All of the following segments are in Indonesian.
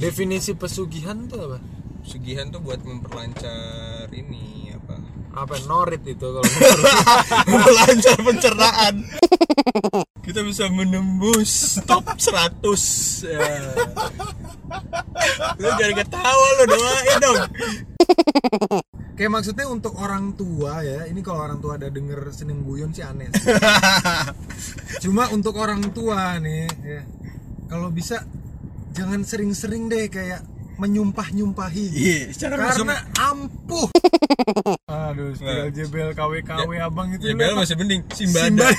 definisi pesugihan tuh apa Sugihan tuh buat memperlancar ini apa? apa norit itu kalau memperlancar pencernaan. Kita bisa menembus top 100 ya. Lu jangan ketawa lo doain dong. kayak maksudnya untuk orang tua ya ini kalau orang tua ada denger seneng guyon sih aneh sih. cuma untuk orang tua nih ya kalau bisa jangan sering-sering deh kayak menyumpah-nyumpahi Iya, secara langsung karena ampuh aduh Nah. jebel KW KW abang itu JBL apa? masih mending Simbada. Simbada.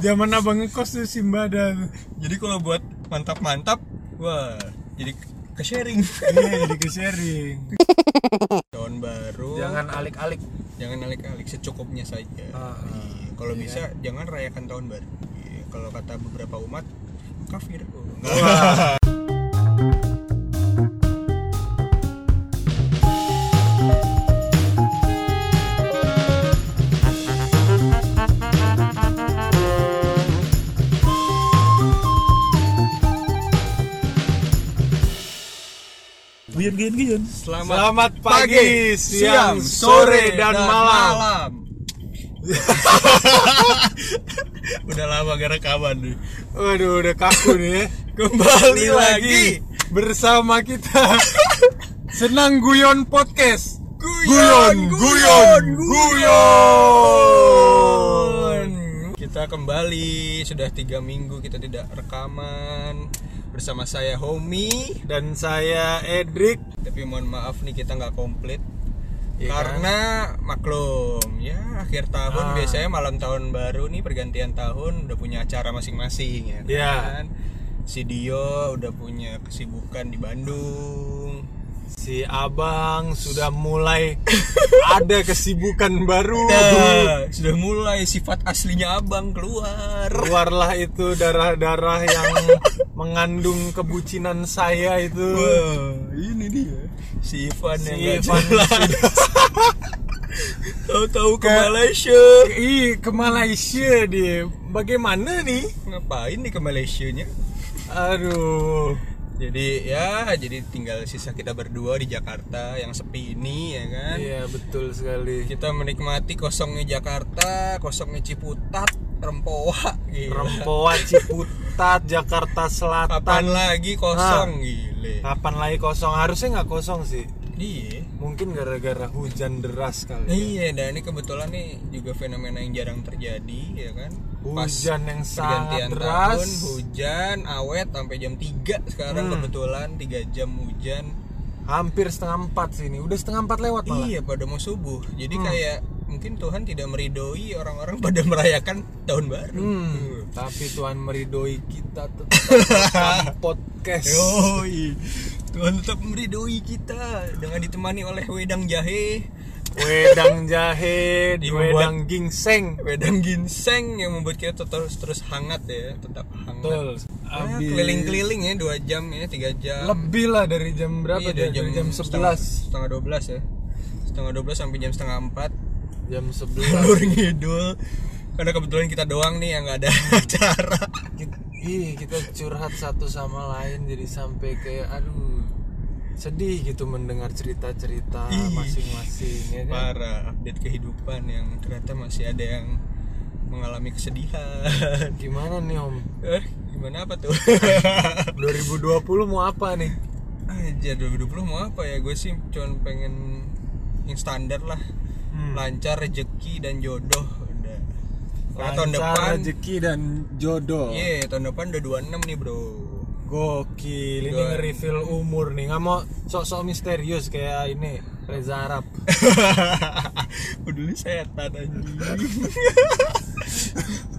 zaman abang ngekos tuh Simbada. Jadi kalau buat mantap-mantap, wah, jadi ke sharing. iya jadi ke sharing Tahun baru. jangan alik-alik jangan alik-alik secukupnya saja. Ah, Iya, Kalau bisa jangan rayakan tahun baru. Iya, Kalau kata beberapa umat kafir. Oh, enggak. Guyon, guyon, guyon. Selamat, Selamat pagi, siang, sore, dan malam. Udah lama gak rekaman nih. Waduh, udah kaku nih ya. Kembali lagi bersama kita Senang Guyon Podcast. Guyon, guyon, guyon. Kita kembali sudah tiga minggu kita tidak rekaman bersama saya Homi. Dan saya Edric. Tapi mohon maaf nih kita nggak komplit Iya karena maklum ya akhir tahun Ah. biasanya malam tahun baru nih pergantian tahun udah punya acara masing-masing ya Iya. kan. Si Dio udah punya kesibukan di Bandung. Si Abang sudah mulai ada kesibukan baru. Nah, sudah mulai sifat aslinya abang keluar. Keluarlah itu darah-darah yang mengandung kebucinan saya itu. Wah, ini dia. Si Ivan Si yang Ivan. Tahu-tahu ke Ke- Malaysia. Ih, ke Malaysia dia. Bagaimana nih? Ngapain nih ke Malaysia nya? Aduh. Jadi ya, jadi tinggal sisa kita berdua di Jakarta yang sepi ini ya kan. Iya, betul sekali. Kita menikmati kosongnya Jakarta, kosongnya Ciputat, Rempoa gitu. Rempoa Ciputat Jakarta Selatan. Kapan lagi kosong gile. Kapan lagi kosong? Harusnya nggak kosong sih. Iya. Mungkin gara-gara hujan deras kali. ya. Iya, dan ini kebetulan nih juga fenomena yang jarang terjadi ya kan. Hujan yang sangat deras. tahun, hujan awet sampai jam 3 sekarang Hmm. kebetulan 3 jam hujan. Hampir setengah empat sih ini. Udah setengah empat lewat malah. Iya, pada mau subuh. Jadi Hmm. kayak mungkin Tuhan tidak meridoi orang-orang pada merayakan tahun baru. Hmm, tapi Tuhan meridoi kita tetap podcast. Yoi. Tuhan tetap meridoi kita dengan ditemani oleh wedang jahe, Wedang jahe, Di wedang gingseng. wedang ginseng yang membuat kita terus terus hangat ya, tetap hangat. Betul. Ya, keliling-keliling ya dua jam ya tiga jam Lebih lah dari jam berapa? Iya, dari Dari jam, setengah, 11 setengah 12 ya setengah 12 sampai jam setengah 4 Jam 11 Ngalur ngidul karena kebetulan kita doang nih yang nggak ada acara ih, kita curhat satu sama lain jadi sampai kayak aduh sedih gitu mendengar cerita-cerita masing-masing ya kan? parah update kehidupan yang ternyata masih ada yang mengalami kesedihan Gimana nih Om? eh gimana apa tuh 2020 mau apa nih? aja 2020 mau apa ya gue sih cuman pengen yang standar lah Hmm. lancar rezeki dan jodoh udah karena tahun depan rezeki dan jodoh. iya tahun depan udah 26 nih bro Gokil, ini nge-reveal umur nih. Nggak mau sok-sok misterius kayak ini Reza Arab. Peduli setan anjing.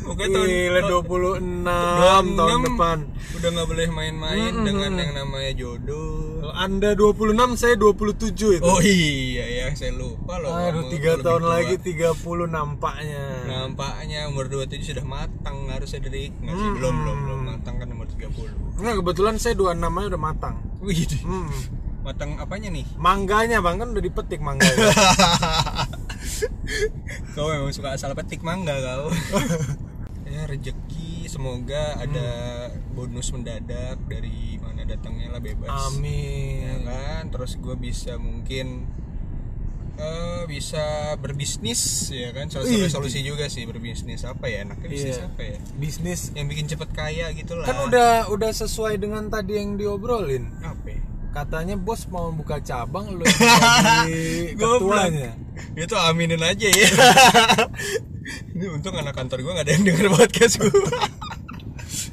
Pokoknya tahun Gila 26 tahun 26. depan. udah nggak boleh main-main Mm-mm. dengan yang namanya jodoh. Kalau Anda 26, saya 27 itu. Oh iya ya, saya lupa loh. Aduh, kamu tiga lebih tahun tua. lagi 30 nampaknya. Nampaknya umur 27 sudah matang harusnya dari nggak sih Hmm. belum belum belum matang kan umur 30. Enggak, kebetulan saya 26 aja udah matang. Wih, Hmm. matang apanya nih? Mangganya bang kan udah dipetik mangganya. kau memang suka asal petik mangga kau. ya rezeki semoga ada bonus mendadak dari mana datangnya lah bebas ya Amin. kan terus gue bisa mungkin eh, bisa berbisnis ya kan salah satu Ih. resolusi juga sih berbisnis apa ya enaknya bisnis Iya. apa ya Bisnis yang bikin cepet kaya gitu lah kan udah udah sesuai dengan tadi yang diobrolin. apa ya? Katanya bos mau buka cabang lu jadi ketuanya. itu aminin aja ya ini untung anak kantor gue gak ada yang denger podcast gue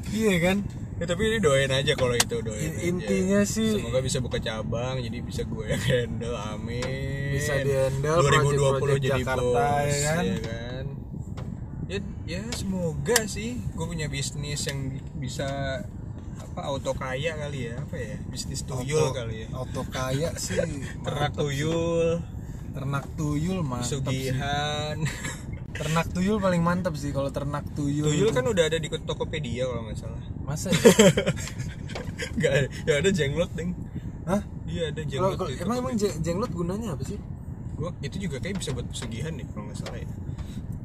Iya kan? ya, tapi ini doain aja kalau itu doain In- aja. intinya sih- semoga bisa buka cabang jadi bisa gue yang handle amin Bisa di-handle 2020 project-project jadi Jakarta, bos ya kan? ya kan ya, ya semoga sih gue punya bisnis yang bi- bisa apa auto kaya kali ya apa ya bisnis tuyul Auto- kali ya Auto kaya sih. ternak tuyul Ternak tuyul mantap sih. Ternak tuyul paling mantap sih kalau ternak tuyul. tuyul kan udah ada di Tokopedia kalau nggak salah masa ya? nggak ada ya ada jenglot deng Hah? iya ada jenglot kalau- di emang emang jenglot gunanya apa sih? Gua itu juga kayak bisa buat pesugihan nih kalau nggak salah ya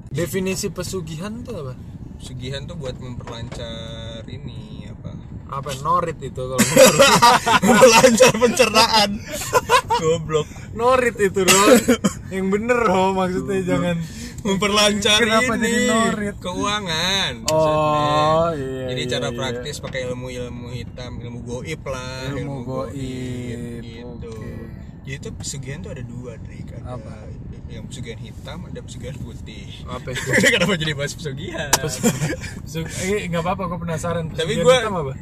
Definisi pesugihan tuh apa? pesugihan tuh buat memperlancar ini apa Apa norit itu kalau memperlancar pencernaan goblok norit itu dong. Yang bener loh maksudnya jangan memperlancar Kenapa ini jadi norit? keuangan Oh, maksudnya. iya, jadi iya, cara iya. praktis pakai ilmu ilmu hitam ilmu goib lah Ilmu goib, gitu oke. jadi tuh pesugihan tuh ada dua Drik ada Apa? yang pesugihan hitam ada pesugihan putih apa itu? kenapa jadi bahas pesugihan Su- eh nggak apa-apa gue penasaran. tapi gue hitam apa?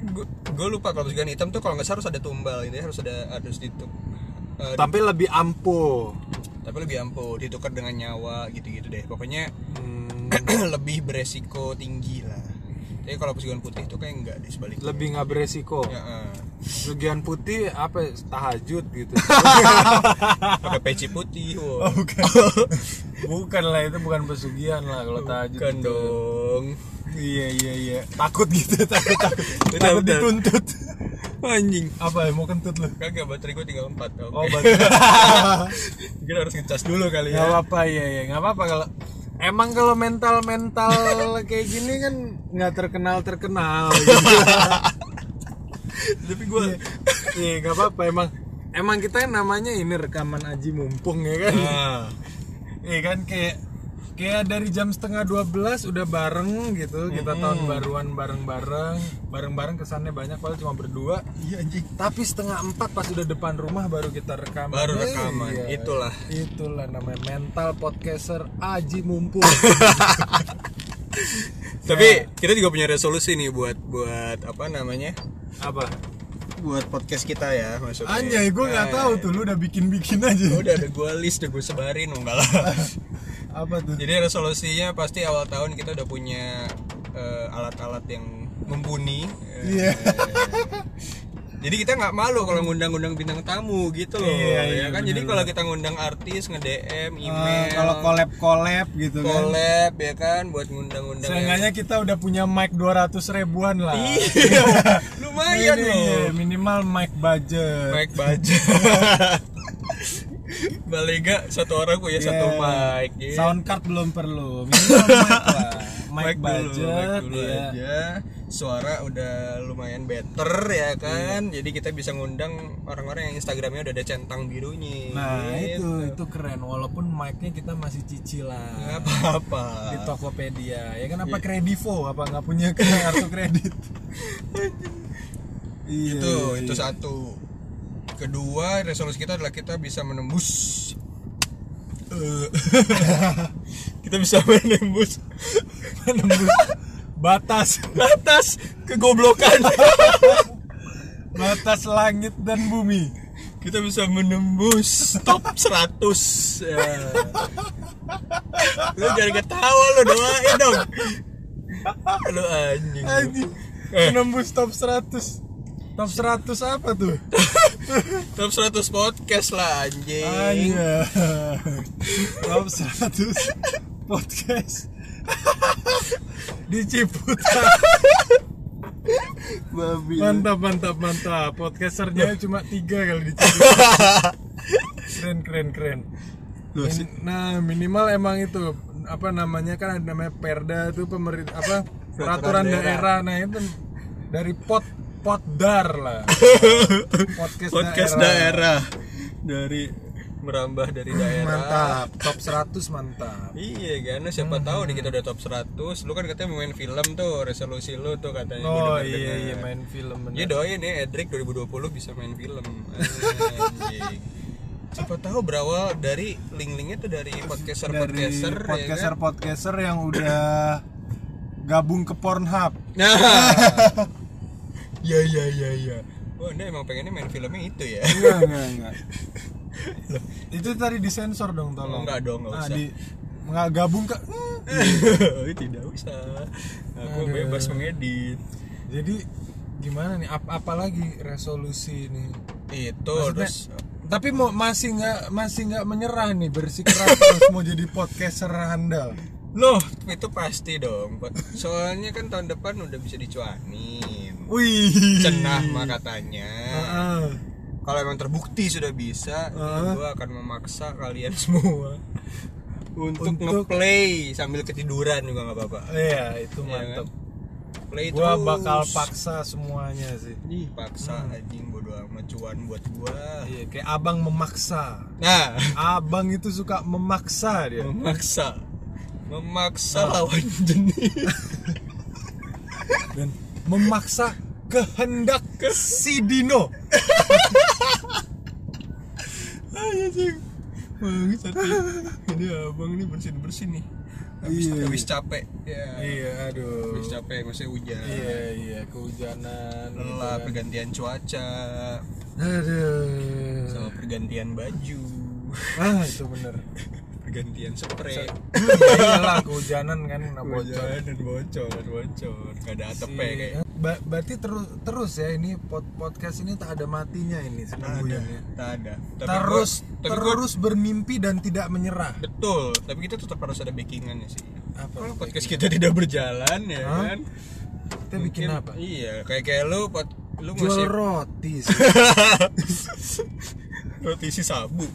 gue lupa kalau pesugihan hitam tuh kalau nggak salah harus ada tumbal ini harus ada harus dituk eh, Tapi lebih ampuh. Tapi lebih ampuh ditukar dengan nyawa gitu-gitu deh pokoknya Hmm, lebih beresiko tinggi lah tapi kalau pesugihan putih itu kayak enggak di sebaliknya lebih nggak beresiko. ya. Pesugihan putih apa? Tahajud gitu. pakai peci putih wow. bukan. bukan lah itu bukan pesugihan lah kalau tahajud Bukan itu. dong Iya iya iya. Takut gitu, takut takut. Takut dituntut. Anjing Apa ya mau kentut lu? kagak baterai gue tinggal 4 oke Oh, bagus. mungkin harus ngecas dulu kali Gak ya apa-apa ya ya nggak apa-apa kalau emang kalau mental mental kayak gini kan nggak terkenal terkenal gitu. tapi gue Iya nggak apa-apa emang emang kita kan namanya ini rekaman aji mumpung ya kan. ah, Iya kan kayak kayak dari jam setengah 12 udah bareng gitu kita tahun baruan bareng-bareng. Bareng-bareng kesannya banyak padahal cuma berdua. Iya anjing. Tapi setengah empat pas udah depan rumah baru kita rekaman. Baru rekaman, itulah. itulah namanya mental podcaster aji mumpung. Tapi kita juga punya resolusi nih buat buat apa namanya? Apa? Buat podcast kita ya maksudnya. Anjay gue nggak Eh, tahu tuh lu udah bikin bikin aja. udah ada gue list udah gue sebarin enggak lah apa tuh? Jadi resolusinya pasti awal tahun kita udah punya eh, alat-alat yang mumpuni. Iya. jadi kita nggak malu kalau ngundang-ngundang bintang tamu gitu loh Iya, iya, ya kan jadi bener. kalau kita ngundang artis nge DM Eh, email. kalau collab collab gitu kan. Collab ya kan? Buat ngundang-ngundang yang- Seenggaknya kita udah punya mic 200 ribuan lah. Iya lumayan Ini, loh. minimal mic budget. Mic baja Balega satu orang punya satu Yeah. mic ya. Sound card belum perlu Minimal mic lah Mic, mic dulu, mic dulu ya. aja. Suara udah lumayan better ya kan. Iya. Jadi kita bisa ngundang orang-orang yang Instagramnya udah ada centang birunya. Nah Gitu. itu itu keren Walaupun mic-nya kita masih cicilan Nggak apa-apa. di Tokopedia ya kan apa kredivo apa nggak punya kartu kredit iya, itu iya, itu iya. satu. Kedua resolusi kita adalah kita bisa menembus. Eh, kita bisa menembus. Menembus batas. Batas kegoblokan. batas langit dan bumi. Kita bisa menembus. Top 100 ya. lu jangan ketawa lu doain dong. Lu anjing. Anjing, Eh. menembus top 100 top 100 apa tuh? Top 100 podcast lah anjing. Anya top 100 podcast. Di Ciputat. Babi. Mantap mantap mantap. Podcasternya cuma tiga kali di Ciputat keren keren. Keren Min- nah minimal emang itu apa namanya kan ada namanya perda tuh pemerintah apa peraturan daerah. nah itu dari pot potdar lah. Podcast, podcast daerah. dari merambah dari daerah. Mantap. Top 100 mantap. Iya kan, siapa tahu nih kita udah top 100 Lu kan katanya main film tuh, resolusi lu tuh katanya. Oh Gua iya denger-denger. iya main film bener. Ya doain ya Edric 2020 bisa main film. Anjing. Siapa tahu berawal dari link-linknya tuh dari dari podcaster-podcaster ya podcaster kan? podcaster yang udah gabung ke Pornhub. Nah Ya ya ya ya Wah anda emang pengennya main filmnya itu ya? Enggak enggak enggak. Itu tadi disensor dong tolong. Enggak dong, nggak Nah, usah. di nggak gabung ke Tidak usah. Aku Aduh. bebas mengedit. Jadi gimana nih? Ap apalagi resolusi ini? Itu Maksudnya- terus tapi mau masih nggak masih nggak menyerah nih bersikeras terus mau jadi podcaster handal. Loh, itu pasti dong. Soalnya kan tahun depan udah bisa dicuanin. Wih Cenah mah katanya. Heeh. Kalau emang terbukti sudah bisa, Heeh. gua akan memaksa kalian semua untuk, Untuk- ngeplay sambil ketiduran juga nggak apa-apa. iya itu Iya mantep Play gua terus. bakal paksa semuanya sih Ih, paksa anjing bodo amat cuan buat gua. iya kayak abang memaksa Nah, abang itu suka memaksa dia memaksa. Memaksa lawan jenis. memaksa kehendak si Dino. Bangsat. Ini abang nih bersin-bersin nih. Habis, Iya. habis capek. Ya. iya aduh Habis capek maksudnya hujan. iya iya kehujanan gitu Lelah kan. pergantian cuaca aduh sama pergantian baju. ah itu bener Pergantian spray. iyalah kehujanan kan kena bocor dan bocor, bocor. Gak ada atapnya Si- kayak. Ba- berarti terus terus ya ini pod podcast ini tak ada matinya ini Tak Senang ada, Guyon ya. tak ada. Tapi terus gua- tapi gua- terus bermimpi dan tidak menyerah betul. Tapi kita tetap harus ada backingannya sih. apa Kalau podcast kita tidak berjalan ya Hah? kan. kita bikin Mungkin- apa Iya, kayak kayak lu pot lu jual masih roti sih. roti si sabu.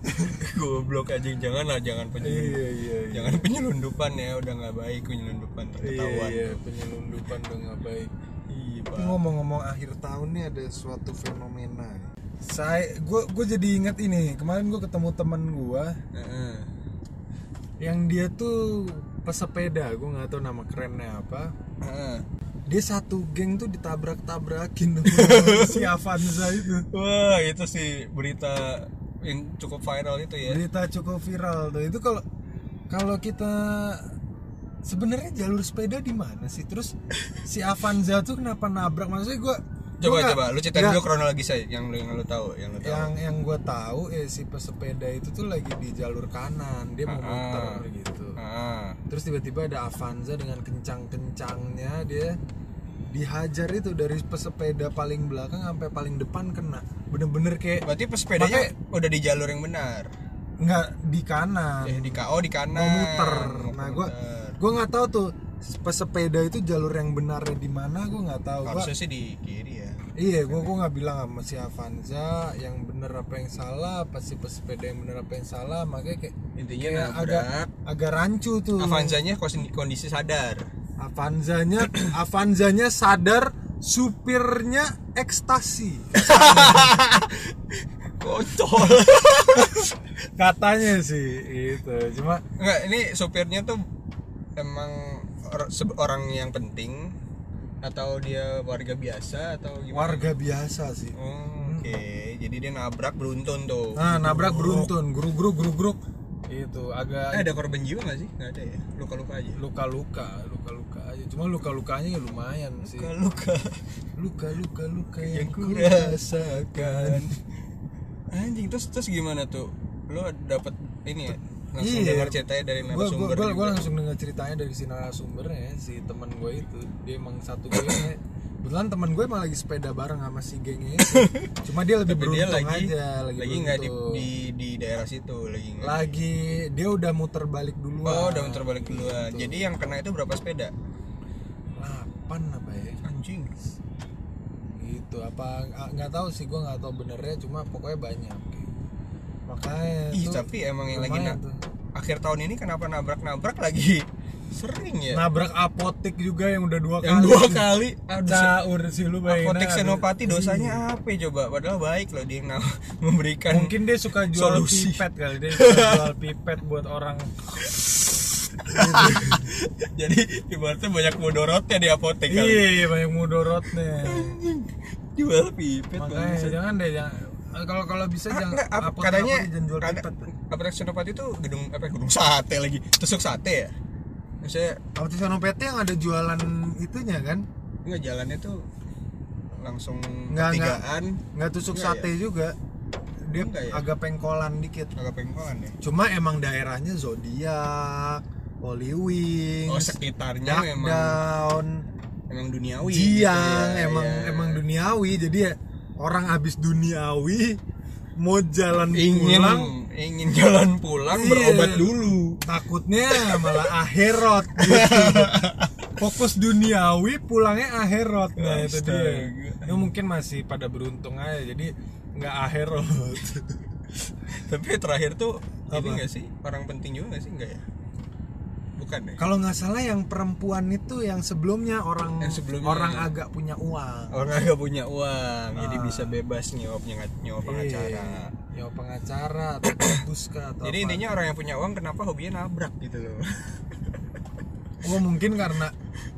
Goblok aja jangan lah jangan penyelundupan. iya iya iya. Jangan penyelundupan ya, udah nggak baik penyelundupan iya terketahuan. iya penyelundupan udah nggak baik. Iya, ngomong-ngomong akhir tahun nih ada suatu fenomena. Saya gue gue jadi ingat ini. Kemarin gue ketemu temen gue Heeh. yang dia tuh pesepeda gue nggak tahu nama kerennya apa. Heeh. dia satu geng tuh ditabrak-tabrakin sama si Avanza itu. Wah, itu sih berita yang cukup viral itu ya. berita cukup viral tuh itu kalau kalau kita sebenarnya jalur sepeda di mana sih terus si Avanza tuh kenapa nabrak maksudnya gue Coba coba lu ceritain dulu kronologi saya yang lu yang lu tahu, yang lu tahu. yang yang gue tahu ya si pesepeda itu tuh lagi di jalur kanan dia mau Ah. muter gitu Ah. terus tiba-tiba ada Avanza dengan kencang-kencangnya dia dihajar itu dari pesepeda paling belakang sampai paling depan kena bener-bener kayak Berarti pesepedanya udah di jalur yang benar. nggak di kanan Eh di KO di kanan. mau muter Mau nah gue muter. gue nggak tahu tuh pesepeda itu jalur yang benarnya di mana gue nggak tahu harusnya sih di kiri ya. iya gue gue nggak bilang sama si Avanza yang bener apa yang salah apa si pesepeda yang bener apa yang salah makanya kayak Intinya kayak agak agak rancu tuh Avanzanya kondisi sadar. Avanzanya Avanzanya sadar supirnya ekstasi Kontol. katanya sih itu cuma Enggak, ini sopirnya tuh emang orang yang penting atau dia warga biasa atau gimana? warga biasa sih Oh, Oke, jadi dia nabrak beruntun tuh. nah nabrak beruntun gruk gruk gruk gruk itu agak Eh, ada korban jiwa nggak sih? Nggak ada ya. Luka-luka aja. luka-luka luka-luka aja cuma luka-lukanya ya lumayan sih Luka-luka luka-luka luka yang yang ku ku rasakan. Anjing terus terus gimana tuh? Lu dapet ini ya? Langsung Iya. dengar ceritanya dari gue narasumber gue juga. langsung dengar ceritanya dari si narasumbernya ya, si teman gue itu dia emang satu gengnya kebetulan teman gue emang lagi sepeda bareng sama si gengnya itu cuma dia lebih Tapi beruntung dia lagi aja lagi, lagi nggak di, di di daerah situ lagi lagi dia udah muter balik duluan Oh, udah muter balik duluan. Gitu. Jadi yang kena itu berapa sepeda? 8 apa ya? Anjing. gitu apa nggak tahu sih gue nggak tahu benernya cuma pokoknya banyak makanya Ih, tuh tapi emang yang lagi na- tuh. akhir tahun ini kenapa nabrak-nabrak lagi? Sering ya? Nabrak apotek juga yang udah dua yang kali. dua kali? Aduh caur sih lu bayangin apotek senopati dosanya Iya. apa coba? Padahal baik loh dia yang memberikan mungkin dia suka jual Solusi. pipet kali dia suka jual pipet buat orang jadi ibaratnya banyak mudorotnya di apotek kali. Iya banyak mudorotnya. Jual pipet makanya bangsat. jangan deh jangan. Kalau kalau bisa Ah, jangan enggak, ap- apotek- katanya jangan jual pipet apotek senopati itu gedung apa ya, gedung sate lagi. Tusuk sate ya? Maksudnya apotek senopati yang ada jualan itunya kan? Nggak jalannya tuh langsung Nggak, pertigaan nggak tusuk Enggak sate juga. Dia Enggak ya? agak pengkolan dikit. Agak pengkolan ya? Cuma emang daerahnya zodiak Holy Wings oh sekitarnya Duck memang Down. emang duniawi Jiang gitu ya, emang ya. emang duniawi. Jadi ya orang habis duniawi mau jalan ingin pulang. ingin jalan pulang Iya. berobat dulu. Takutnya malah akhirat gitu. fokus duniawi pulangnya akhirat. Nah itu dia. Ya mungkin masih pada beruntung aja jadi nggak akhirat. Tapi terakhir tuh Apa? ini nggak sih? Orang penting juga nggak sih? Enggak ya bukan ya kalau nggak salah yang perempuan itu yang sebelumnya orang Yang sebelumnya. orang agak punya uang orang agak punya uang jadi Ah. bisa bebas nyuap nyuap pengacara Iya, nyawa pengacara atau kah atau jadi apa. intinya orang yang punya uang kenapa hobinya nabrak gitu loh oh mungkin karena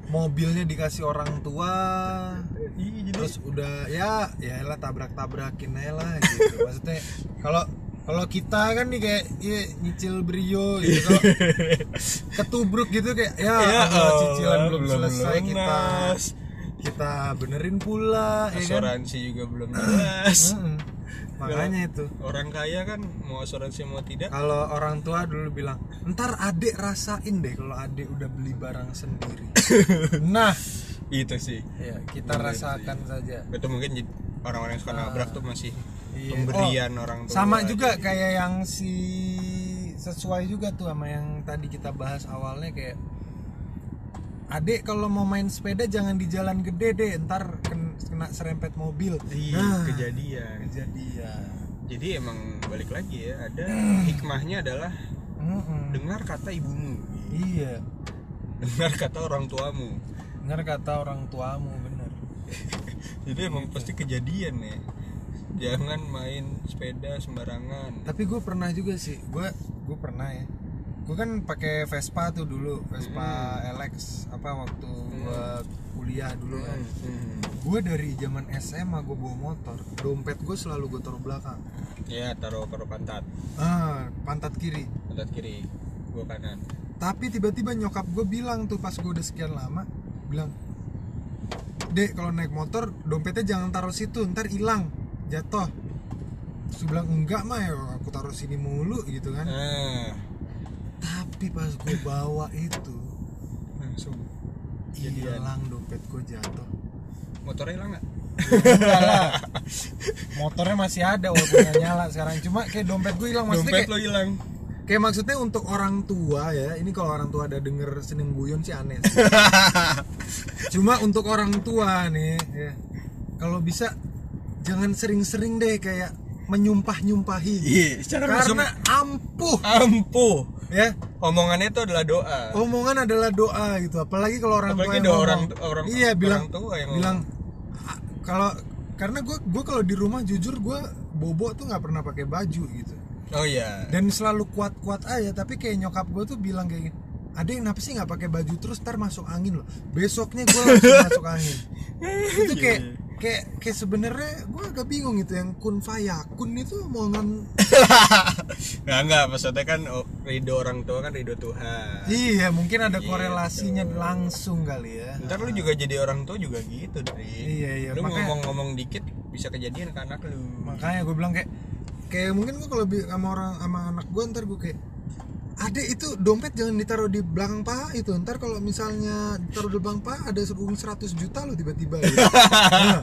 mobilnya dikasih orang tua iya terus udah ya ya lah tabrak tabrakin aja lah gitu maksudnya kalau kalau kita kan nih kayak ya, nyicil brio gitu. Kalau ketubruk gitu kayak ya, Ya Allah, cicilan belum, belum selesai kita lunas. kita. Benerin pula ya kan? Asuransi juga belum jelas makanya itu. orang kaya kan mau asuransi mau tidak? Kalau orang tua dulu bilang ntar adik rasain deh kalau adik udah beli barang sendiri. Nah. Itu sih. Ya kita Bener rasakan saja. Itu mungkin orang-orang yang suka nabrak tuh masih Iya. pemberian orang tua. sama juga kayak yang si sesuai juga tuh sama yang tadi kita bahas awalnya kayak adek kalau mau main sepeda jangan di jalan gede deh ntar ken- kena serempet mobil. Iya Nah, kejadian. Kejadian. Jadi emang balik lagi ya ada hikmahnya adalah Mm-mm. dengar kata ibumu. Iya. Dengar kata orang tuamu. Bener kata orang tuamu bener. Jadi emang pasti kejadian ya jangan main sepeda sembarangan. Tapi gue pernah juga sih. Gue gue pernah ya. Gue kan pakai Vespa tuh dulu. Vespa LX apa waktu gue kuliah dulu kan. Hmm. gue dari zaman SMA gue bawa motor. Dompet gue selalu gue taruh belakang. Ya taruh taruh pantat. Ah pantat kiri. Pantat kiri gua kanan. Tapi tiba-tiba nyokap gue bilang tuh pas gue udah sekian lama bilang dek kalau naik motor dompetnya jangan taruh situ ntar hilang jatuh. Terus gue bilang enggak mah ya aku taruh sini mulu gitu kan. Ah tapi pas gue bawa itu langsung Jadian. hilang dompet gue jatuh. Motornya hilang nggak? Enggak lah. Motornya masih ada walaupun nggak nyala sekarang. Cuma kayak dompet gue hilang. Maksudnya dompet kayak, lo hilang. Kayak maksudnya untuk orang tua ya ini kalau orang tua ada denger seneng guyon sih aneh sih. cuma untuk orang tua nih ya. Kalau bisa jangan sering-sering deh kayak menyumpah-nyumpahi. Iya secara langsung. karena ampuh. Ampuh. Ya. Omongannya itu adalah doa. Omongan adalah doa gitu. Apalagi kalau orang Apalagi tua yang ada ngomong. orang- orang- iya orang bilang tua yang bilang "Ah, kalau karena gue gue kalau di rumah jujur gue bobo tuh nggak pernah pakai baju gitu. Oh iya. Dan selalu kuat-kuat aja tapi kayak nyokap gue tuh bilang kayak ada kenapa sih nggak pakai baju? Terus ntar masuk angin loh. Besoknya gue langsung masuk angin. Itu kayak Iya, kayak kayak sebenarnya gue agak bingung gitu yang kun fayakun itu omongan nggak nggak maksudnya kan oh, ridho orang tua kan ridho Tuhan. Iya mungkin ada Gitu. korelasinya langsung kali ya. Ntar lu juga jadi orang tua juga gitu dari Iya, iya, lu makanya- ngomong-ngomong dikit bisa kejadian ke anak lu. Makanya gue bilang kayak kayak mungkin gue kalau sama orang sama anak gue ntar gue kayak adek itu dompet jangan ditaruh di belakang paha itu. Ntar kalau misalnya ditaruh di belakang paha ada uang 100 juta lo tiba-tiba. Gitu. nah,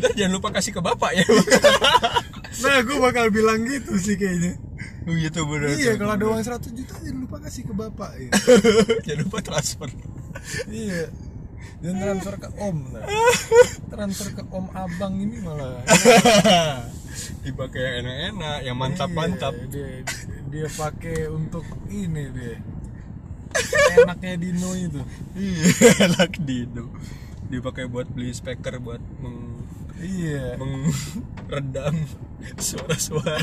ntar jangan lupa kasih ke bapak ya. Nah gue bakal bilang gitu sih kayaknya. Gitu bener iya kalau ada uang 100 juta jangan lupa kasih ke bapak ya. jangan lupa transfer. Iya. Dan transfer ke om nah. transfer ke om abang ini malah. Dipakai yang enak-enak yang mantap-mantap. Iya, dia pakai untuk ini dia. Enaknya Dino itu. Iya enak Dino. Dipakai buat beli speaker buat meng iya. meredam suara-suara.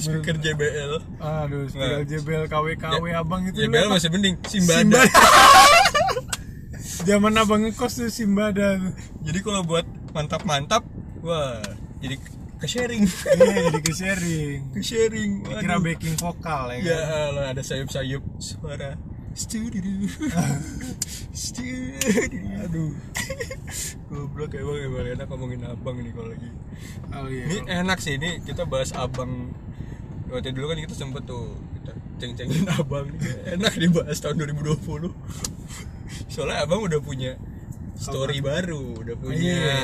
Speaker JBL aduh tinggal Nah. JBL KW KW abang itu JBL masih mending Simbada Simbada zaman abang ngekos tuh Simbada jadi kalau buat mantap-mantap wah jadi ke sharing iya jadi ke sharing ke sharing kira backing vokal ya ya kan? Allah ada sayup-sayup suara. Studio. Studio. Aduh. Goblok emang emang enak ngomongin abang ini kalau lagi. Oh iya. Ini enak sih ini kita bahas abang. Waktu dulu kan kita sempet tuh kita ceng-cengin abang enak dibahas tahun 2020 soalnya abang udah punya story baru udah punya Iya.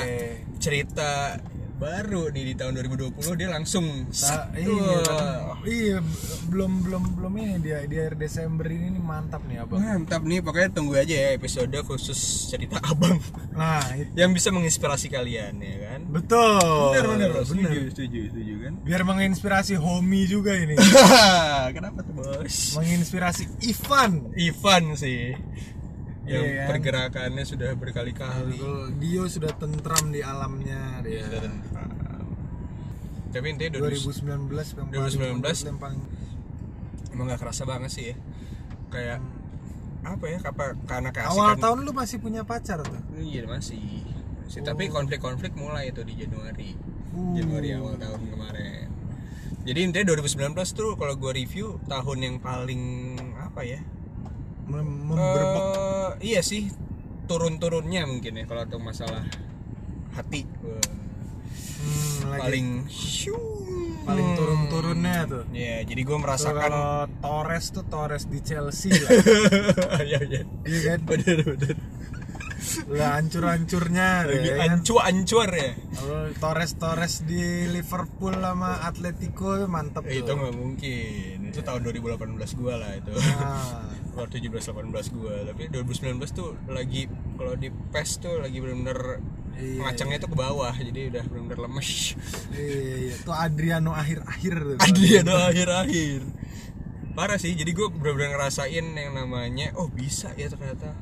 cerita baru nih di tahun 2020 dia langsung set, iya, iya belum belum belum ini dia di akhir Desember ini nih mantap nih abang. mantap nih pokoknya tunggu aja ya episode khusus cerita abang Nah, itu. yang bisa menginspirasi kalian ya kan betul. bener bener bener. setuju setuju setuju kan Biar menginspirasi homie juga ini. kenapa tuh bos menginspirasi Ivan. Ivan sih yang Iya kan? pergerakannya sudah berkali-kali Dio sudah tentram di alamnya dia. Sudah tentram. tapi intinya 2019 2000 yang 2019. paling- yang paling emang gak kerasa banget sih ya kayak apa ya apa karena keasikan awal tahun lu masih punya pacar tuh. iya masih Oh. Masih. tapi konflik-konflik mulai itu di Januari Uh. Januari awal tahun kemarin jadi intinya 2019 tuh kalau gue review tahun yang paling apa ya Mem- Memberbek. Eh, iya sih turun-turunnya mungkin ya kalau untuk masalah hati Hmm, paling paling turun-turunnya tuh. ya jadi gue merasakan kalau Torres tuh Torres di Chelsea lah. ya ya Iya kan? bener bener Lah hancur-hancurnya lagi ya kan? ya Kalau Torres Torres di Liverpool sama Atletico mantep Eh, itu nggak mungkin itu tahun 2018 gue lah itu Nah, keluar 17 18 gue tapi 2019 tuh lagi kalau di PES tuh lagi bener-bener Iya, ngacangnya tuh ke bawah jadi udah bener-bener lemes iya, iya. Tuh Adriano akhir-akhir tuh. Adriano akhir-akhir parah sih jadi gue bener-bener ngerasain yang namanya oh bisa ya ternyata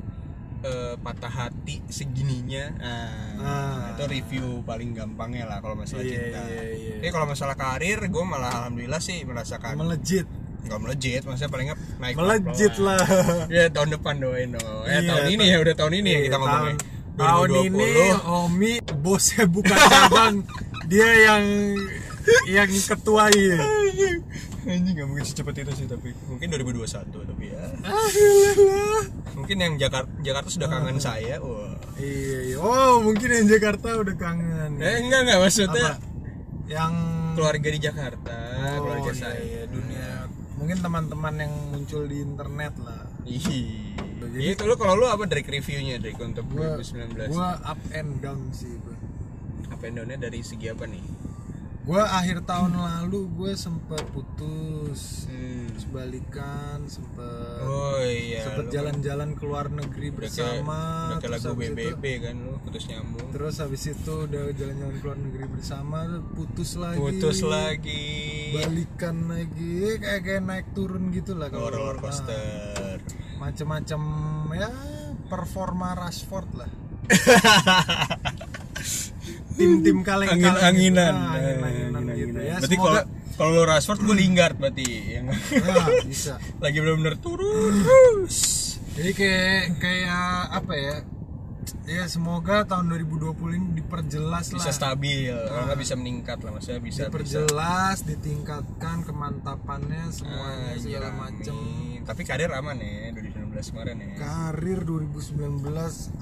eh, patah hati segininya nah, Ah. itu review paling gampangnya lah kalau masalah Iya, cinta iya, iya. Tapi kalau masalah karir gue malah alhamdulillah sih merasakan Melejit. Nggak melejit maksudnya paling nggak naik Melejit lah. ya tahun depan doain dong eh Iya, tahun ini ya udah tahun ini ya kita Iya, ngomongnya tahun, tahun ini Omi bosnya bukan abang. Dia yang yang ketua ya. anjing nggak mungkin secepat itu sih tapi mungkin 2021 tapi ya mungkin yang Jakarta Jakarta sudah Ah. kangen saya wah Iya, iya. Oh, mungkin yang Jakarta udah kangen. eh enggak enggak maksudnya Apa? Yang keluarga di Jakarta Oh, keluarga iya, saya iya, dunia. Mungkin teman-teman yang muncul di internet lah. Jadi- itu lu kalau lu apa dari reviewnya dari untuk Gua, 2019 gua up and down sih gua. apa and down-nya dari segi apa nih Gua akhir tahun lalu gue sempet putus, hmm. terus balikan, sempet oh iya sempet jalan-jalan ke luar negeri udah bersama. udah kayak lagu habis itu- BBB kan lu putus nyambung Terus habis itu udah jalan-jalan ke luar negeri bersama, putus lagi. putus lagi Balikan lagi, kayak kayak naik turun gitu lah kalau roller coaster macem-macem ya performa Rashford lah. Tim-tim kaleng gitu. Ah, angin-anginan Angin-anginan. gitu ya. berarti kalau kalau Rashford gue Lingard berarti yang Ya, bisa. lagi benar-benar turun terus Jadi kayak kayak apa ya? Ya semoga tahun 2020 ini diperjelas bisa lah. stabil kalau nggak bisa meningkat lah maksudnya bisa bisa diperjelas, ditingkatkan kemantapannya semuanya Ah, segala iya, macem. amin. tapi karir aman ya 2019 kemarin ya Karir 2019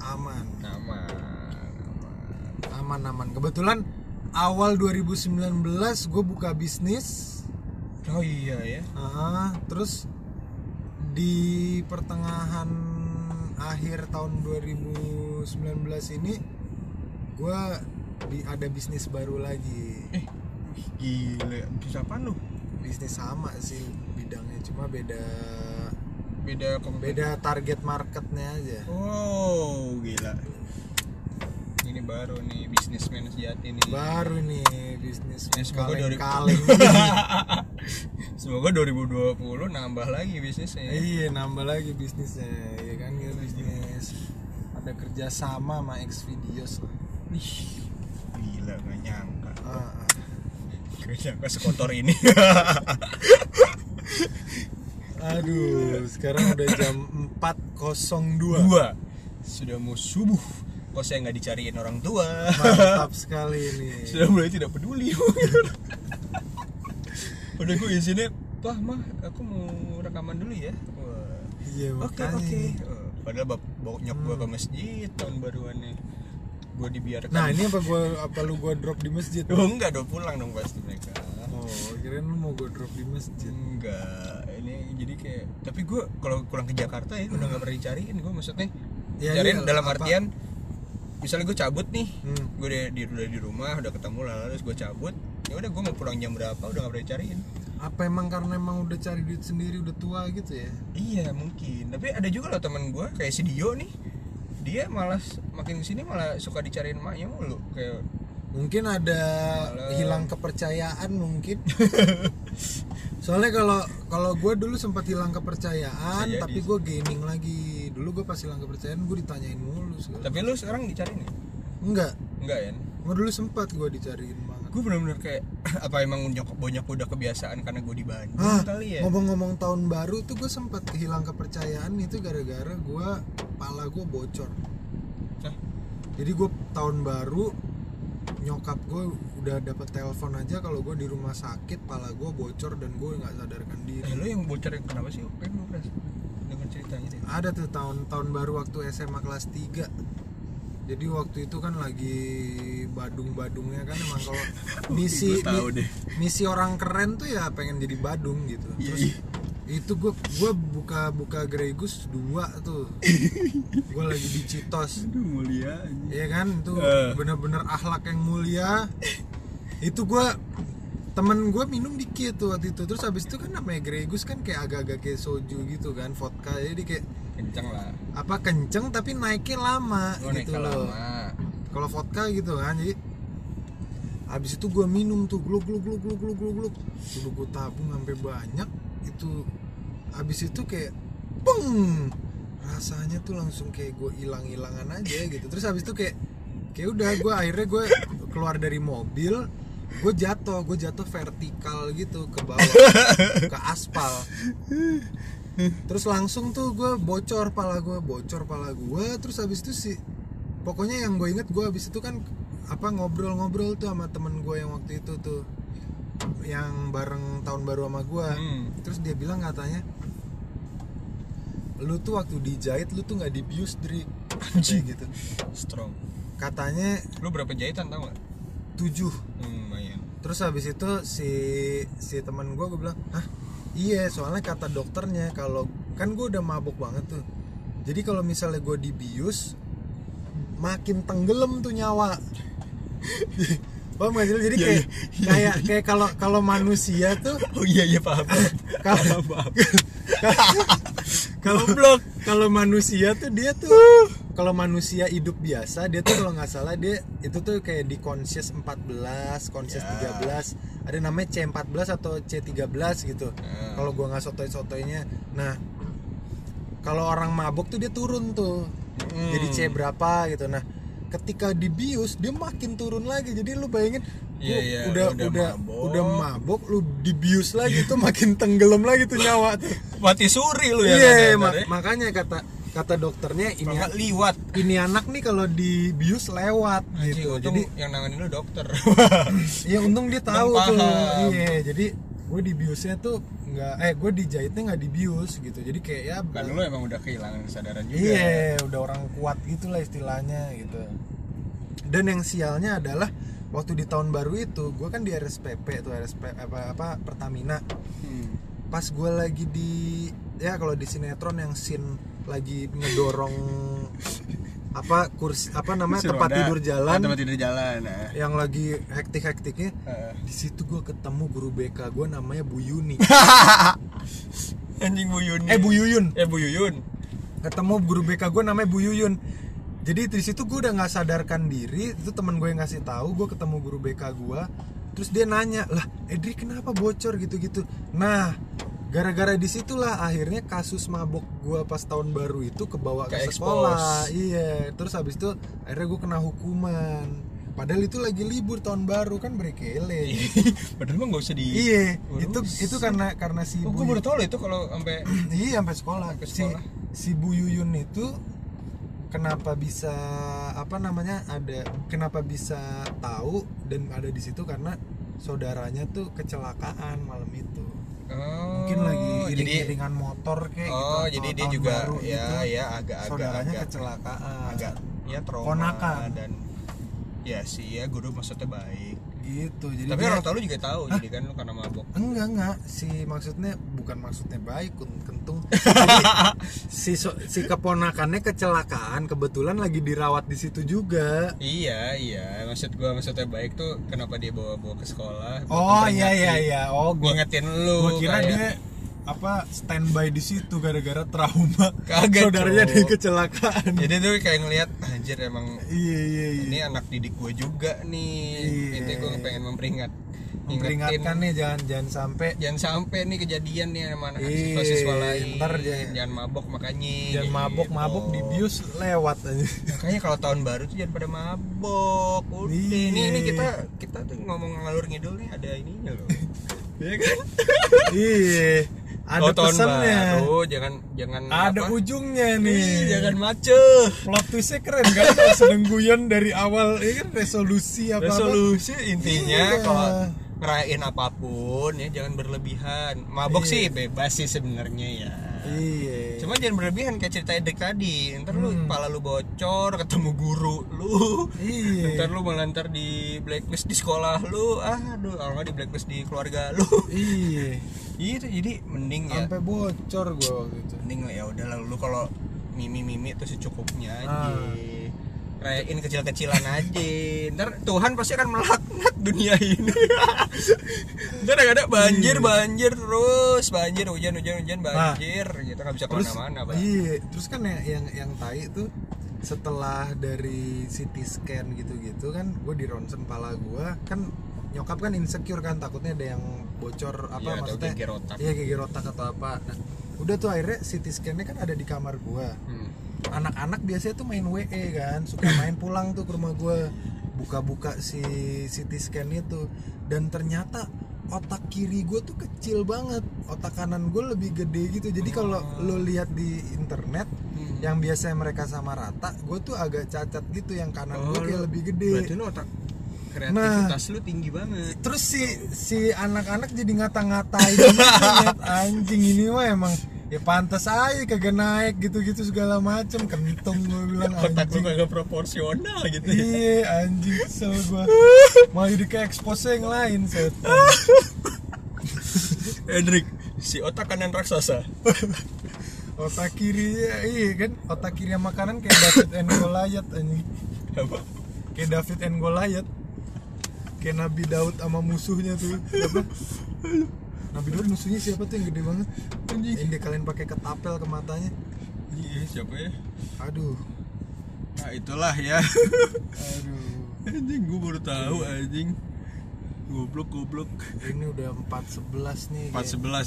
aman. aman aman Aman-aman. Kebetulan awal 2019 gue buka bisnis. oh iya ya Ah, terus di pertengahan akhir tahun 2019 ini gue di ada bisnis baru lagi. eh gila bisa apa lu bisnis sama sih bidangnya cuma beda beda kompet beda target marketnya aja oh gila ini baru nih bisnismen sejati nih. Baru nih bisnis Ya, semoga dari- kaleng semoga 2020 nambah lagi bisnisnya ya. iya nambah lagi bisnisnya ya kan kita bisnis. Ada kerjasama sama X videos lah. Ih, gila gak nyangka. Ah, ah. gak nyangka sekotor ini. Aduh sekarang udah jam 4.02 dua. Sudah mau subuh kok saya nggak dicariin orang tua mantap sekali ini sudah mulai tidak peduli udah gue izinnya Wah mah aku mau rekaman dulu ya iya Oke oke. Oh, Padahal bap bawa nyok gua ke masjid tahun baruannya. Gua dibiarkan. nah ini apa gua apa lu gua drop di masjid Oh enggak dong pulang dong pasti mereka. oh kirain lu mau gua drop di masjid Enggak. Ini jadi kayak tapi gua kalau pulang ke Jakarta ya udah nggak pernah dicariin gua maksudnya. Ya, Cariin iya, dalam apa? artian misalnya gue cabut nih Hmm. gue udah di, udah di rumah udah ketemu lalu terus gue cabut ya udah gue mau pulang jam berapa udah nggak pernah dicariin. Apa emang karena emang udah cari duit sendiri udah tua gitu ya? Iya mungkin, tapi ada juga loh teman gue kayak si Dio nih, dia malah makin ke sini malah suka dicariin emaknya mulu kayak mungkin ada Malam. hilang kepercayaan mungkin. Soalnya kalau kalau gue dulu sempat hilang kepercayaan tapi gue gaming lagi dulu gue pas hilang kepercayaan gue ditanyain mulu segala Tapi lu sekarang dicariin ya? enggak Enggak ya? gue dulu sempat gue dicariin banget Gue bener-bener kayak apa emang nyokap bonyok udah kebiasaan karena gue di Bandung ah kali ya? ngomong-ngomong tahun baru tuh gue sempat hilang kepercayaan itu gara-gara gue pala gue bocor Hah? jadi gue tahun baru nyokap gue udah dapat telepon aja kalau gue di rumah sakit pala gue bocor dan gue nggak sadarkan diri Eh, lu yang bocor yang kenapa sih? Pengen gue ceritanya deh. ada tuh tahun tahun baru waktu SMA kelas 3 jadi waktu itu kan lagi badung-badungnya kan emang kalau misi mi- deh. misi orang keren tuh ya pengen jadi badung gitu Iya, terus iya. itu gue gue buka buka Gregus dua tuh gue lagi di Citos Aduh mulia Iya kan itu Eh. bener-bener akhlak yang mulia itu gue temen gue minum dikit tuh waktu itu. Terus habis itu kan namanya Gregus kan kayak agak-agak kayak soju gitu kan vodka. Jadi kayak Kenceng lah. apa kenceng tapi naiknya lama naik gitu loh. kalau vodka gitu kan jadi habis itu gue minum tuh gluk gluk gluk gluk gluk gluk gluk. Dulu gue tabung sampai banyak itu habis itu kayak peng rasanya tuh langsung kayak gue hilang hilangan aja gitu. Terus habis itu kayak kayak udah gue akhirnya gue keluar dari mobil gue jatuh gue jatuh vertikal gitu ke bawah ke aspal terus langsung tuh gue bocor pala gue bocor pala gue terus habis itu sih pokoknya yang gue inget gue habis itu kan apa ngobrol-ngobrol tuh sama temen gue yang waktu itu tuh yang bareng tahun baru sama gue Hmm. terus dia bilang katanya lu tuh waktu dijahit lu tuh nggak dibius dri Anjing. Gitu Strong. katanya Lu berapa jahitan tau gak? tujuh Hmm. Terus habis itu si si teman gue gue bilang ah iya soalnya kata dokternya kalau kan gue udah mabuk banget tuh jadi kalau misalnya gue dibius makin tenggelam tuh nyawa Paham gak sih? Jadi Iya, kayak iya. kayak kayak kalau kalau manusia tuh Oh iya iya paham. kalau paham. kalau kalau manusia tuh dia tuh kalau manusia hidup biasa dia tuh kalau nggak salah dia itu tuh kayak di conscious 14, conscious Ya. 13 ada namanya C14 atau C13 gitu Ya. kalau gua nggak sotoy-sotoynya nah kalau orang mabuk tuh dia turun tuh Hmm. jadi C berapa gitu nah ketika dibius dia makin turun lagi jadi lu bayangin lu iya, udah udah udah mabok. udah mabuk lu dibius lagi tuh makin tenggelam lagi tuh nyawa tuh Mati suri lu ya. Iya, katanya, ma- ya. makanya kata kata dokternya ini nggak liwat. ini anak nih kalau dibius lewat gitu. untung Jadi yang nanganin lu dokter. ya untung dia tahu tuh. Iya, jadi gue dibiusnya tuh nggak eh gue dijahitnya nggak dibius gitu. Jadi kayak ya kan lu emang udah kehilangan kesadaran juga. Iya, udah orang kuat gitulah istilahnya gitu. Dan yang sialnya adalah waktu di tahun baru itu gue kan di RSPP tuh RSP apa apa Pertamina. Hmm. Pas gue lagi di ya kalau di sinetron yang scene lagi ngedorong apa kursi apa namanya Kursi tempat roda. tidur jalan Ah, tempat tidur jalan. Nah. yang lagi hektik-hektiknya Heeh. di situ gue ketemu guru BK gue namanya Bu Yuni Anjing Bu Yun. eh Bu Yuyun Eh Bu Yuyun. ketemu guru BK gue namanya Bu Yuyun jadi di situ gue udah nggak sadarkan diri itu teman gue yang ngasih tahu gue ketemu guru BK gue terus dia nanya lah Edri kenapa bocor gitu-gitu nah gara-gara di situlah akhirnya kasus mabok gue pas tahun baru itu kebawa ke, Ke sekolah iya terus habis itu akhirnya gue kena hukuman padahal itu lagi libur tahun baru kan berkele padahal mah nggak usah di iya itu itu karena karena si oh, gue baru tahu loh itu kalau sampai iya sampai sekolah. Sampai Si, sekolah. si Bu Yuyun itu kenapa bisa apa namanya ada kenapa bisa tahu dan ada di situ karena saudaranya tuh kecelakaan malam itu. Oh, Mungkin lagi jadi iring-iringan motor kayak gitu. oh atau jadi dia juga baru ya gitu. ya agak agak saudaranya agak kecelakaan. agak ya trauma Ponakan. dan ya sih ya guru maksudnya baik. Gitu. Jadi tapi dia- orang tua lu juga tahu jadi kan lu karena mabok. Enggak enggak. Si maksudnya bukan maksudnya baik kentung. Si so- si keponakannya kecelakaan kebetulan lagi dirawat di situ juga. Iya iya. Maksud gua maksudnya baik tuh kenapa dia bawa bawa ke sekolah? Oh iya iya iya. Oh gua ngingetin lu gua kira kayak- dia apa standby di situ gara-gara trauma Kaget, saudaranya di kecelakaan. Jadi tuh kayak ngelihat anjir emang iya iya iya. ini anak didik gue juga nih. Iya. itu gue pengen memperingat memperingatkan nih jangan jangan sampai jangan sampai nih kejadian nih sama anak Iya, siswa siswa lain. ntar jangan- jangan mabok makanya jangan gitu. mabok mabok di bius lewat aja. Makanya kalau tahun baru tuh jangan pada mabok. Udah Iya. ini ini kita kita tuh ngomong ngalur ngidul nih ada ininya loh. Iya kan? Iya ada tahun pesannya. baru jangan jangan ada apa? ujungnya nih. Ih, jangan macet. Plot twistnya keren kan sedang guyon dari awal. Ini kan resolusi apa apa resolusi intinya Iya. kalau ngerayain apa pun ya jangan berlebihan. Mabok Iya. sih bebas sih sebenarnya ya. Iya. Cuma jangan berlebihan kayak cerita Edek tadi. Ntar lu Hmm. kepala lu bocor ketemu guru lu. Iya. Ntar lu malah ntar di blacklist di sekolah lu. Aduh kalau nggak di blacklist di keluarga lu. Iya itu jadi mending ya. Sampai bocor gua waktu itu. Mending lah ya udah lah lu kalau mimi mimi tuh secukupnya aja. Ah. rayain kecil-kecilan aja. Ntar Tuhan pasti akan melaknat dunia ini. Ntar ada banjir Iya. banjir terus. Banjir hujan hujan hujan banjir. Gitu nggak bisa terus ke mana-mana bang iya terus kan yang yang, yang tai itu setelah dari CT scan gitu-gitu kan gue di ronsen pala gue kan nyokap kan insecure kan takutnya ada yang bocor apa atau maksudnya? geger otak. iya geger otak atau apa. Nah udah tuh akhirnya CT scan-nya kan ada di kamar gue Hmm. anak-anak biasanya tuh main WE kan suka main pulang tuh ke rumah gue buka-buka si CT scan itu. Dan ternyata otak kiri gue tuh kecil banget. Otak kanan gue lebih gede gitu. Jadi kalau lo lihat di internet Hmm. yang biasanya mereka sama rata gue tuh agak cacat gitu. Yang kanan gue Oh, kayak lu- lebih gede. berarti otak kreativitas lu tinggi banget. Terus si si anak-anak jadi ngata-ngatain anjing ini mah emang ya pantas aja kagak naik gitu-gitu segala macem. Kentung gue bilang otak lu anjing. kagak proporsional gitu ya. Iya anjing kesel gue mau jadi ke expose yang lain setan Hendrik si otak kanan raksasa. Otak kiri ya, iya kan? Otak kiri sama kanan kayak David and Goliath anjing. Apa? Kayak David and Goliath kayak Nabi Daud sama musuhnya tuh. Siapa? Nabi Daud musuhnya siapa tuh yang gede banget? Anjing. yang dia kalian pakai ketapel ke matanya. Iya siapa ya? Aduh. Nah itulah ya. Aduh. Anjing gua baru tahu anjing. Goblok goblok. Ini udah 411 nih empat kayak. sebelas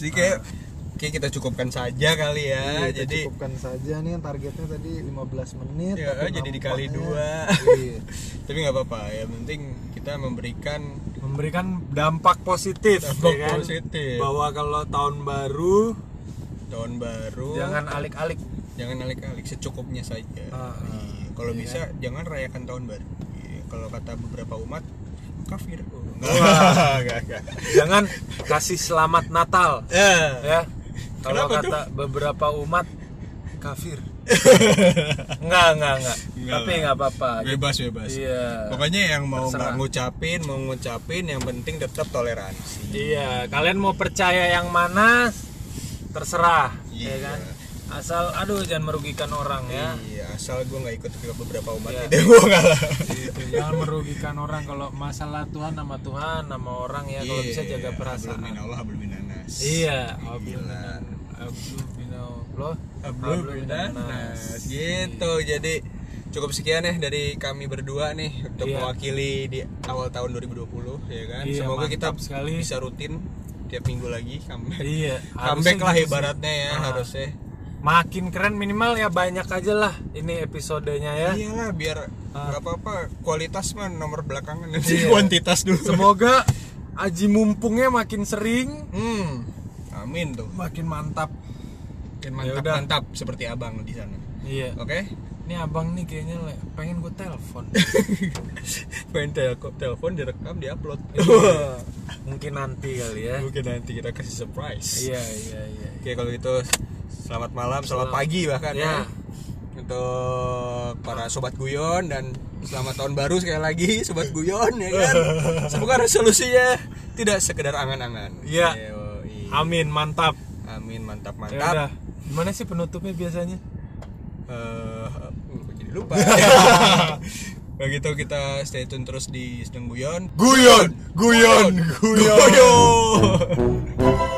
kayak kita cukupkan saja kali ya Iya, jadi cukupkan saja nih targetnya tadi 15 menit Ya, tapi jadi dikali nampaknya- dua. iya. tapi nggak apa-apa ya penting kita memberikan memberikan dampak positif Dampak ya kan? positif. bahwa kalau tahun baru tahun baru jangan alik-alik jangan alik-alik secukupnya saja. Iya. kalau Iya bisa jangan rayakan tahun baru Iya, kalau kata beberapa umat kafir oh, enggak enggak enggak jangan kasih selamat Natal ya ya kalau kata beberapa umat kafir. Enggak enggak enggak. Tapi enggak apa-apa. Bebas bebas. Iya. Pokoknya yang mau Terserah. nggak ngucapin mau ngucapin yang penting tetap toleransi. Iya kalian mau percaya yang mana terserah Iya. ya kan? Asal aduh jangan merugikan orang ya. Iya asal gue nggak ikut beberapa umat Iya. itu gue kalah Gitu, jangan merugikan orang kalau masalah Tuhan nama Tuhan nama orang ya kalau bisa jaga perasaan Iya, Hablum minallah, hablum minanas. iya lo Hablum minanas. gitu jadi cukup sekian ya dari kami berdua nih untuk Iya. mewakili di awal tahun 2020 ya kan. Iya, Semoga kita sekali. bisa rutin tiap minggu lagi comeback. Iya, comeback lah ibaratnya ya harusnya. Makin keren minimal ya banyak aja lah ini episodenya ya. Iyalah biar Ah. nggak apa-apa kualitas mah nomor belakangan nanti Iya. kuantitas dulu. Semoga aji mumpungnya makin sering, Hmm. Amin tuh. makin mantap. Makin Ya mantap udah. mantap seperti abang di sana. Iya. Oke. Ini abang nih kayaknya le- pengen gue telepon. Pengen telko, telepon direkam diupload. Iya. Mungkin nanti kali ya. Mungkin nanti kita kasih surprise. Iya iya iya. Oke kalau gitu selamat malam, selamat, Selamat- pagi bahkan ya. Ya. Untuk para sobat guyon dan selamat tahun baru sekali lagi sobat guyon ya kan. Semoga resolusinya tidak sekedar angan-angan. Iya. Amin mantap. Amin mantap Ya mantap. udah. Gimana sih penutupnya biasanya? Eh, uh, jadi lupa. Begitu kita stay tune terus di Sedang Guyon. Guyon, guyon, guyon. Guyon. Guyon.